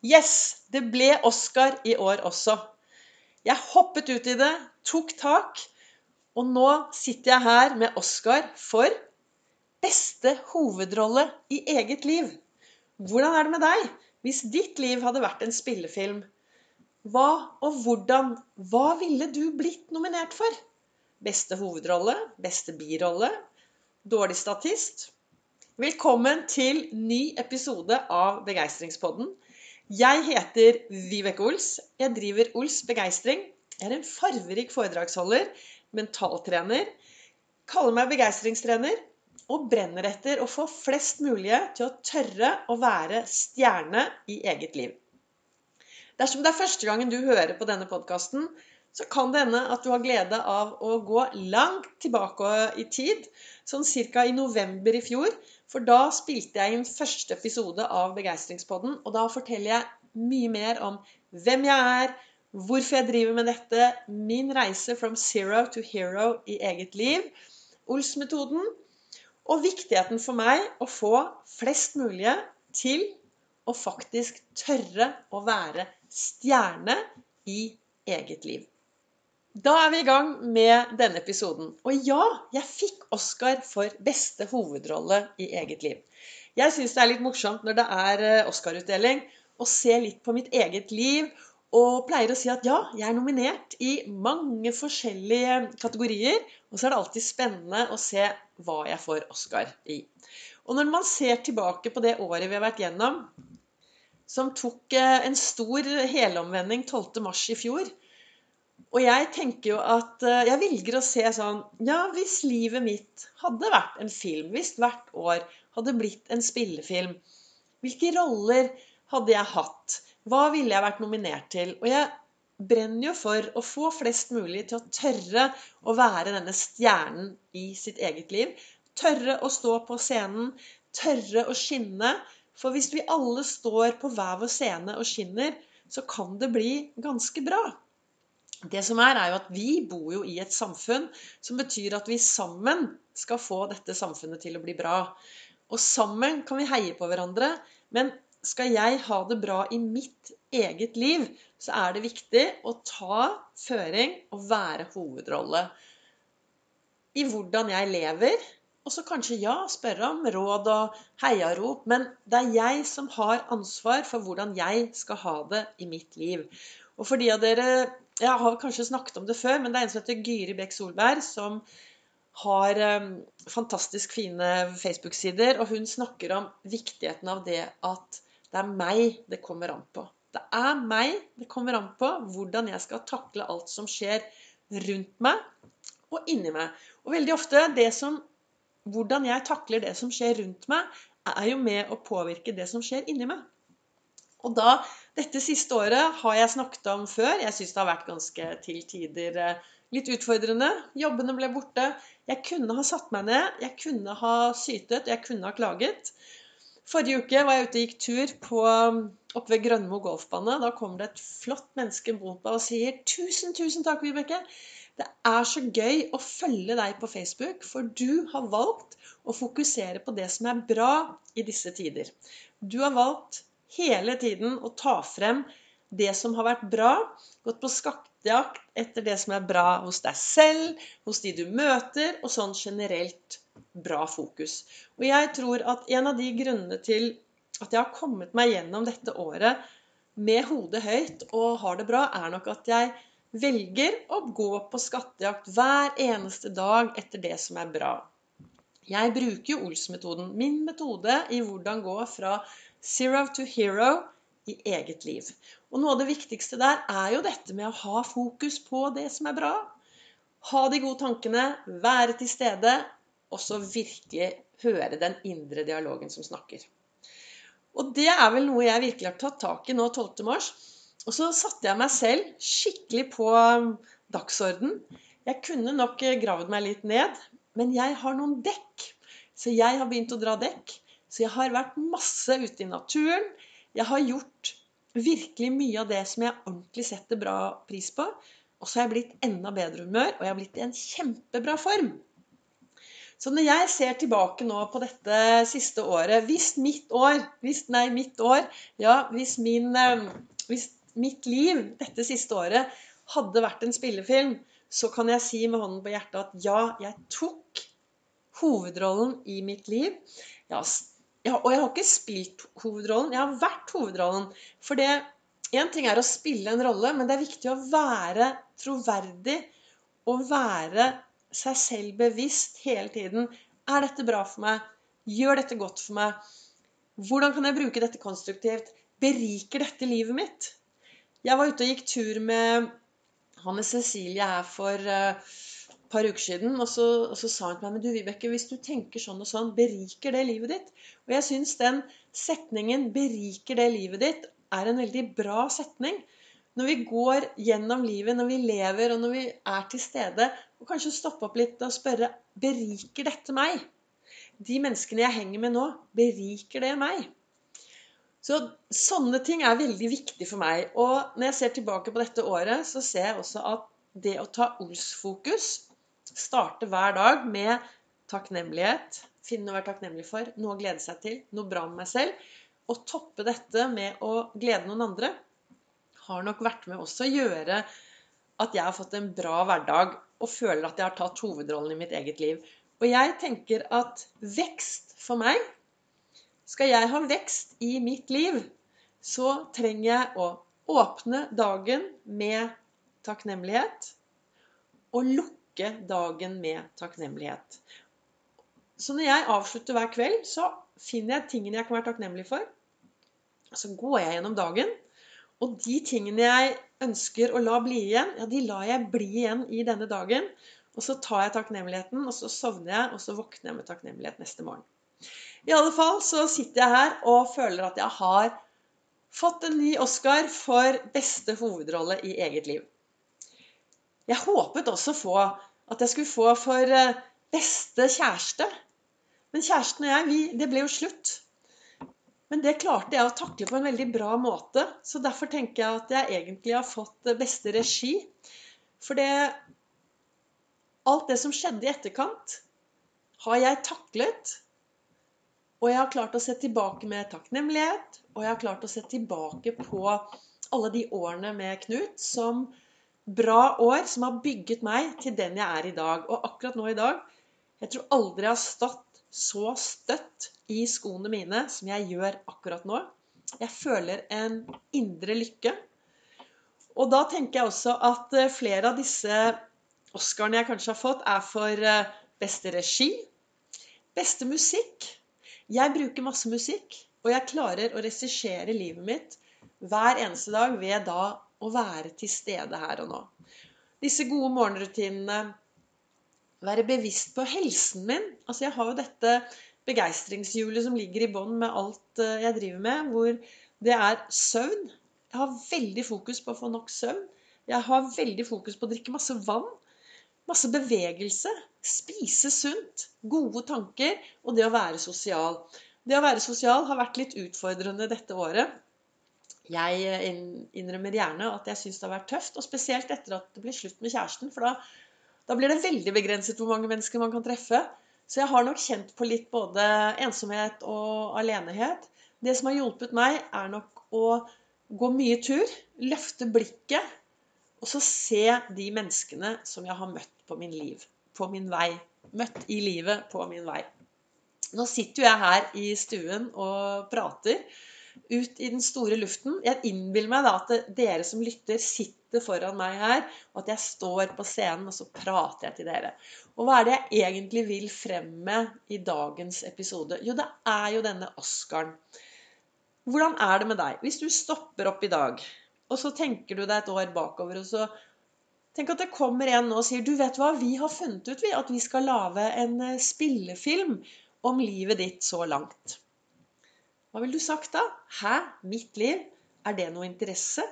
Yes, det ble Oscar i år også. Jeg hoppet ut i det, tok tak, og nå sitter jeg her med Oscar for beste hovedrolle i eget liv. Hvordan er det med deg? Hvis ditt liv hadde vært en spillefilm, hva og hvordan Hva ville du blitt nominert for? Beste hovedrolle? Beste birolle? Dårlig statist? Velkommen til ny episode av Begeistringspodden. Jeg heter Vibeke Ols. Jeg driver Ols Begeistring. Jeg er en farverik foredragsholder, mentaltrener, kaller meg begeistringstrener og brenner etter å få flest mulige til å tørre å være stjerne i eget liv. Dersom det er første gangen du hører på denne podkasten, så kan det hende at du har glede av å gå langt tilbake i tid, sånn ca. i november i fjor, for da spilte jeg inn første episode av Begeistringspodden. Og da forteller jeg mye mer om hvem jeg er, hvorfor jeg driver med dette, min reise from zero to hero i eget liv, Ols-metoden, og viktigheten for meg å få flest mulig til å faktisk tørre å være stjerne i eget liv. Da er vi i gang med denne episoden. Og ja, jeg fikk Oscar for beste hovedrolle i eget liv. Jeg syns det er litt morsomt når det er eh, Oscar-utdeling, å se litt på mitt eget liv. Og pleier å si at ja, jeg er nominert i mange forskjellige kategorier. Og så er det alltid spennende å se hva jeg får Oscar i. Og når man ser tilbake på det året vi har vært gjennom, som tok eh, en stor helomvending 12.3 i fjor, og jeg tenker jo at eh, Jeg velger å se sånn Ja, hvis livet mitt hadde vært en film, hvis hvert år hadde blitt en spillefilm, hvilke roller hadde jeg hatt? Hva ville jeg vært nominert til? Og jeg brenner jo for å få flest mulig til å tørre å være denne stjernen i sitt eget liv. Tørre å stå på scenen, tørre å skinne. For hvis vi alle står på hver vår scene og skinner, så kan det bli ganske bra. Det som er, er jo at vi bor jo i et samfunn som betyr at vi sammen skal få dette samfunnet til å bli bra. Og sammen kan vi heie på hverandre. Men skal jeg ha det bra i mitt eget liv, så er det viktig å ta føring og være hovedrolle i hvordan jeg lever. Og så kanskje ja, spørre om råd og heiarop. Men det er jeg som har ansvar for hvordan jeg skal ha det i mitt liv. Og for de av dere Jeg har kanskje snakket om det før, men det er en som heter Gyri Bekk Solberg, som har um, fantastisk fine Facebook-sider. Og hun snakker om viktigheten av det at det er meg det kommer an på. Det er meg det kommer an på hvordan jeg skal takle alt som skjer rundt meg og inni meg. Og veldig ofte som Hvordan jeg takler det som skjer rundt meg, er jo med å påvirke det som skjer inni meg. Og da Dette siste året har jeg snakket om før. Jeg syns det har vært ganske til tider eh, litt utfordrende. Jobbene ble borte. Jeg kunne ha satt meg ned, jeg kunne ha sytet, jeg kunne ha klaget. Forrige uke var jeg ute og gikk tur på, oppe ved Grønmo golfbane. Da kommer det et flott menneske mot meg og sier 'Tusen, tusen takk, Vibeke'. Det er så gøy å følge deg på Facebook, for du har valgt å fokusere på det som er bra i disse tider. Du har valgt hele tiden å ta frem det som har vært bra. Gått på skattejakt etter det som er bra hos deg selv, hos de du møter, og sånn generelt bra fokus. Og jeg tror at en av de grunnene til at jeg har kommet meg gjennom dette året med hodet høyt og har det bra, er nok at jeg velger å gå på skattejakt hver eneste dag etter det som er bra. Jeg bruker jo Ols-metoden, min metode i hvordan gå fra Zero to hero i eget liv. Og noe av det viktigste der er jo dette med å ha fokus på det som er bra. Ha de gode tankene, være til stede, og så virkelig høre den indre dialogen som snakker. Og det er vel noe jeg virkelig har tatt tak i nå 12. mars. Og så satte jeg meg selv skikkelig på dagsorden. Jeg kunne nok gravd meg litt ned, men jeg har noen dekk. Så jeg har begynt å dra dekk. Så jeg har vært masse ute i naturen. Jeg har gjort virkelig mye av det som jeg ordentlig setter bra pris på. Og så har jeg blitt enda bedre humør, og jeg har blitt i en kjempebra form. Så når jeg ser tilbake nå på dette siste året Hvis mitt år hvis, Nei, mitt år Ja, hvis, min, eh, hvis mitt liv dette siste året hadde vært en spillefilm, så kan jeg si med hånden på hjertet at ja, jeg tok hovedrollen i mitt liv. Ja, og jeg har ikke spilt hovedrollen, jeg har vært hovedrollen. For det Én ting er å spille en rolle, men det er viktig å være troverdig og være seg selv bevisst hele tiden. Er dette bra for meg? Gjør dette godt for meg? Hvordan kan jeg bruke dette konstruktivt? Beriker dette livet mitt? Jeg var ute og gikk tur med Hanne Cecilie her for uh, par uker siden, og så, og så, sa hun til meg men du Vibeke, hvis du tenker sånn og sånn, beriker det livet ditt? Og jeg syns den setningen 'beriker det livet ditt' er en veldig bra setning. Når vi går gjennom livet, når vi lever, og når vi er til stede, og kanskje stoppe opp litt og spørre beriker dette meg? De menneskene jeg henger med nå, beriker det meg? Så Sånne ting er veldig viktig for meg. Og når jeg ser tilbake på dette året, så ser jeg også at det å ta Ols-fokus, starte hver dag med takknemlighet, finne noe å være takknemlig for, noe å glede seg til, noe bra med meg selv, og toppe dette med å glede noen andre, har nok vært med også å gjøre at jeg har fått en bra hverdag og føler at jeg har tatt hovedrollen i mitt eget liv. Og jeg tenker at vekst for meg Skal jeg ha vekst i mitt liv, så trenger jeg å åpne dagen med takknemlighet og lukke dagen med takknemlighet. Så når jeg avslutter hver kveld, så finner jeg tingene jeg kan være takknemlig for. Så går jeg gjennom dagen og de tingene jeg ønsker å la bli igjen, ja, de lar jeg bli igjen i denne dagen. Og så tar jeg takknemligheten, og så sovner jeg, og så våkner jeg med takknemlighet neste morgen. I alle fall så sitter jeg her og føler at jeg har fått en ny Oscar for beste hovedrolle i eget liv. Jeg håpet også få at jeg skulle få for eh, beste kjæreste. Men kjæresten og jeg, vi, det ble jo slutt. Men det klarte jeg å takle på en veldig bra måte. Så derfor tenker jeg at jeg egentlig har fått beste regi. For det Alt det som skjedde i etterkant, har jeg taklet. Og jeg har klart å se tilbake med takknemlighet. Og jeg har klart å se tilbake på alle de årene med Knut som bra år som har bygget meg til den jeg er i dag. Og akkurat nå i dag Jeg tror aldri jeg har stått så støtt i skoene mine som jeg gjør akkurat nå. Jeg føler en indre lykke. Og da tenker jeg også at eh, flere av disse Oscarene jeg kanskje har fått, er for eh, beste regi, beste musikk. Jeg bruker masse musikk, og jeg klarer å regissere livet mitt hver eneste dag ved da å være til stede her og nå. Disse gode morgenrutinene, være bevisst på helsen min. Altså jeg har jo dette begeistringshjulet som ligger i bånn med alt eh, jeg driver med, hvor det er søvn. Jeg har veldig fokus på å få nok søvn. Jeg har veldig fokus på å drikke masse vann. Masse bevegelse. Spise sunt. Gode tanker. Og det å være sosial. Det å være sosial har vært litt utfordrende dette året. Jeg eh, innrømmer gjerne at jeg syns det har vært tøft, og spesielt etter at det ble slutt med kjæresten. For da da blir det veldig begrenset hvor mange mennesker man kan treffe. Så jeg har nok kjent på litt både ensomhet og alenehet. Det som har hjulpet meg, er nok å gå mye tur, løfte blikket, og så se de menneskene som jeg har møtt på min liv, på min vei. Møtt i livet på min vei. Nå sitter jo jeg her i stuen og prater ut i den store luften. Jeg innbiller meg da at dere som lytter, sitter foran meg her, og at jeg står på scenen, og så prater jeg til dere. Og hva er det jeg egentlig vil frem med i dagens episode? Jo, det er jo denne Oscaren. Hvordan er det med deg? Hvis du stopper opp i dag, og så tenker du deg et år bakover, og så Tenk at det kommer en nå og sier du vet hva, vi har funnet ut vi, at vi skal lage en eh, spillefilm om livet ditt så langt. Hva ville du sagt da? Hæ? Mitt liv? Er det noe interesse?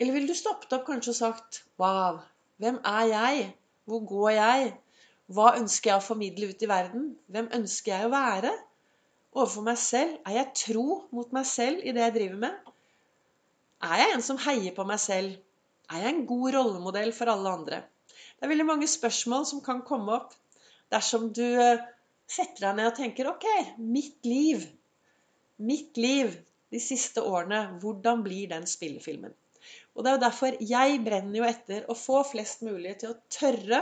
Eller ville du stoppet opp kanskje og sagt Wow, hvem er jeg? Hvor går jeg? Hva ønsker jeg å formidle ut i verden? Hvem ønsker jeg å være? Overfor meg selv? Er jeg tro mot meg selv i det jeg driver med? Er jeg en som heier på meg selv? Er jeg en god rollemodell for alle andre? Det er veldig mange spørsmål som kan komme opp. dersom du eh, setter deg ned og tenker OK, mitt liv. Mitt liv de siste årene. Hvordan blir den spillefilmen? Og det er jo derfor jeg brenner jo etter å få flest mulig til å tørre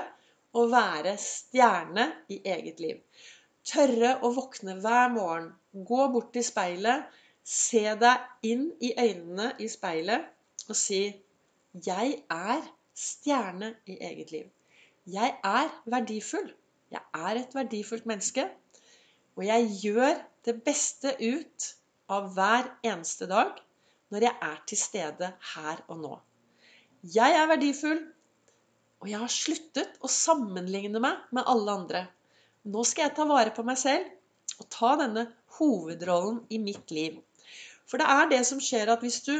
å være stjerne i eget liv. Tørre å våkne hver morgen, gå bort til speilet, se deg inn i øynene i speilet og si 'Jeg er stjerne i eget liv'. Jeg er verdifull. Jeg er et verdifullt menneske. Og jeg gjør det beste ut av hver eneste dag når jeg er til stede her og nå. Jeg er verdifull, og jeg har sluttet å sammenligne meg med alle andre. Nå skal jeg ta vare på meg selv og ta denne hovedrollen i mitt liv. For det er det som skjer at hvis du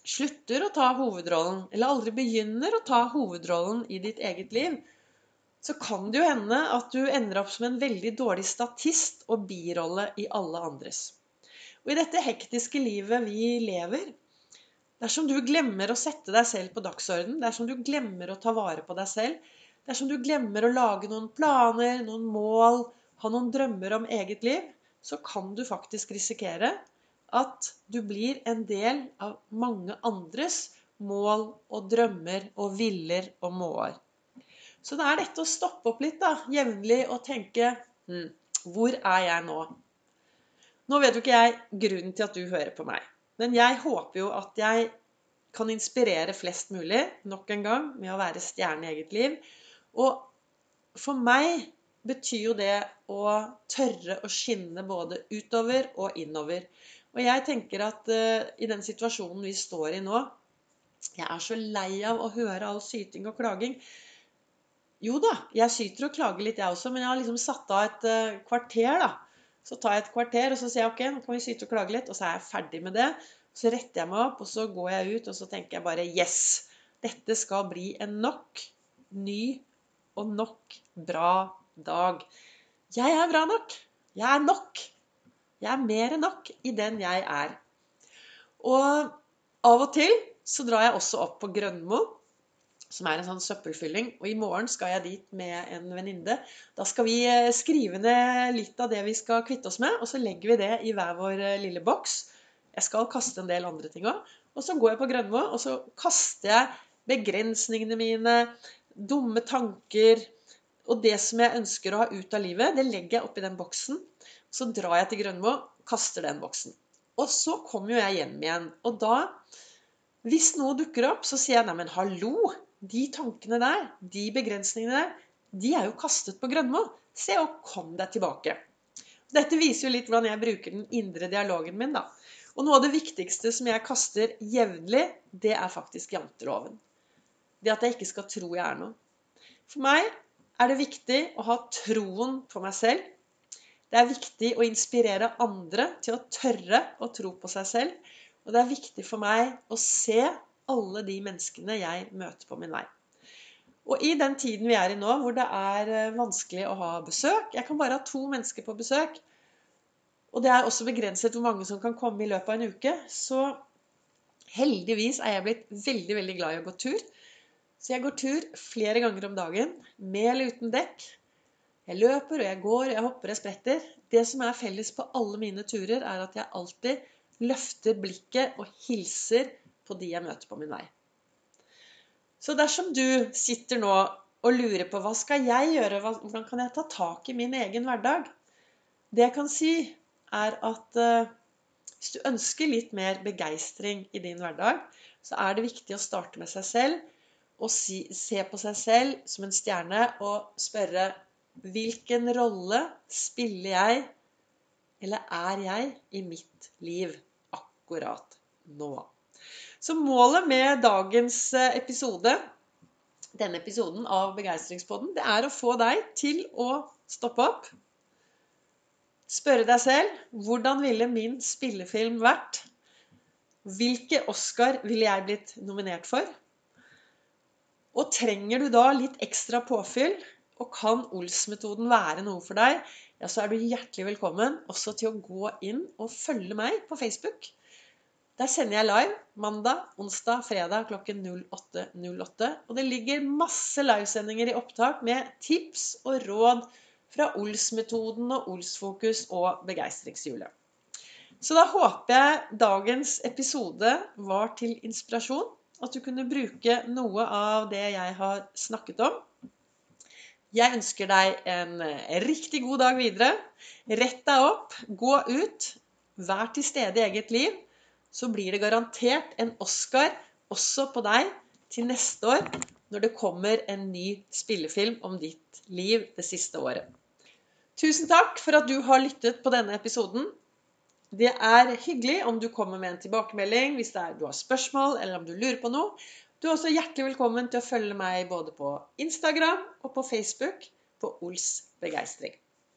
slutter å ta hovedrollen, eller aldri begynner å ta hovedrollen i ditt eget liv, så kan det jo hende at du ender opp som en veldig dårlig statist og birolle i alle andres. Og i dette hektiske livet vi lever, dersom du glemmer å sette deg selv på dagsorden, dersom du glemmer å ta vare på deg selv, dersom du glemmer å lage noen planer, noen mål, ha noen drømmer om eget liv, så kan du faktisk risikere at du blir en del av mange andres mål og drømmer og viller og måer. Så det er dette å stoppe opp litt da, jevnlig og tenke hm, Hvor er jeg nå? Nå vet jo ikke jeg grunnen til at du hører på meg. Men jeg håper jo at jeg kan inspirere flest mulig nok en gang med å være stjerne i eget liv. Og for meg betyr jo det å tørre å skinne både utover og innover. Og jeg tenker at uh, i den situasjonen vi står i nå Jeg er så lei av å høre all syting og klaging. Jo da, jeg syter og klager litt, jeg også, men jeg har liksom satt av et uh, kvarter, da så tar jeg et kvarter, og så sier jeg ok, nå kan vi syte og klage litt. Og så er jeg ferdig med det. Så retter jeg meg opp, og så går jeg ut, og så tenker jeg bare yes! Dette skal bli en nok ny og nok bra dag. Jeg er bra nok. Jeg er nok. Jeg er mer enn nok i den jeg er. Og av og til så drar jeg også opp på Grønmo som er en sånn søppelfylling. Og i morgen skal jeg dit med en venninne. Da skal vi eh, skrive ned litt av det vi skal kvitte oss med, og så legger vi det i hver vår eh, lille boks. Jeg skal kaste en del andre ting òg. Og så går jeg på Grønmo, og så kaster jeg begrensningene mine, dumme tanker og det som jeg ønsker å ha ut av livet, det legger jeg oppi den boksen. Så drar jeg til Grønmo, kaster den boksen. Og så kommer jo jeg hjem igjen. Og da, hvis noe dukker opp, så sier jeg neimen hallo, de tankene der, de begrensningene der, de er jo kastet på Grønmo. Se og kom deg tilbake. Dette viser jo litt hvordan jeg bruker den indre dialogen min. da. Og noe av det viktigste som jeg kaster jevnlig, det er faktisk janteloven. Det at jeg ikke skal tro jeg er noe. For meg er det viktig å ha troen på meg selv. Det er viktig å inspirere andre til å tørre å tro på seg selv. Og det er viktig for meg å se alle de menneskene jeg møter på min vei. Og i den tiden vi er i nå, hvor det er eh, vanskelig å ha besøk Jeg kan bare ha to mennesker på besøk. Og det er også begrenset hvor mange som kan komme i løpet av en uke. Så heldigvis er jeg blitt veldig, veldig glad i å gå tur. Så jeg går tur flere ganger om dagen, med eller uten dekk. Jeg løper, og jeg går, jeg hopper, jeg spretter. Det som er felles på alle mine turer, er at jeg alltid løfter blikket og hilser på de jeg møter på min vei. Så dersom du sitter nå og lurer på hva skal jeg gjøre, hvordan kan jeg ta tak i min egen hverdag? Det jeg kan si, er at uh, hvis du ønsker litt mer begeistring i din hverdag, så er det viktig å starte med seg selv og si, se på seg selv som en stjerne og spørre hvilken rolle spiller jeg, eller er jeg, i mitt liv akkurat nå? Så målet med dagens eh, episode, denne episoden av Begeistringspodden, det er å få deg til å stoppe opp. Spørre deg selv hvordan ville min spillefilm vært? Hvilke Oscar ville jeg blitt nominert for? Og trenger du da litt ekstra påfyll, og kan Ols-metoden være noe for deg, ja, så er du hjertelig velkommen også til å gå inn og følge meg på Facebook. Der sender jeg live mandag, onsdag, fredag klokken 08.08. Og det ligger masse livesendinger i opptak med tips og råd fra Ols-metoden og Ols-fokus og begeistringshjulet. Så da håper jeg dagens episode var til inspirasjon. At du kunne bruke noe av det jeg har snakket om. Jeg ønsker deg en riktig god dag videre. Rett deg opp, gå ut, vær til stede i eget liv. Så blir det garantert en Oscar også på deg til neste år når det kommer en ny spillefilm om ditt liv det siste året. Tusen takk for at du har lyttet på denne episoden. Det er hyggelig om du kommer med en tilbakemelding hvis er, du har spørsmål eller om du lurer på noe. Du er også hjertelig velkommen til å følge meg både på Instagram og på Facebook på Ols begeistring.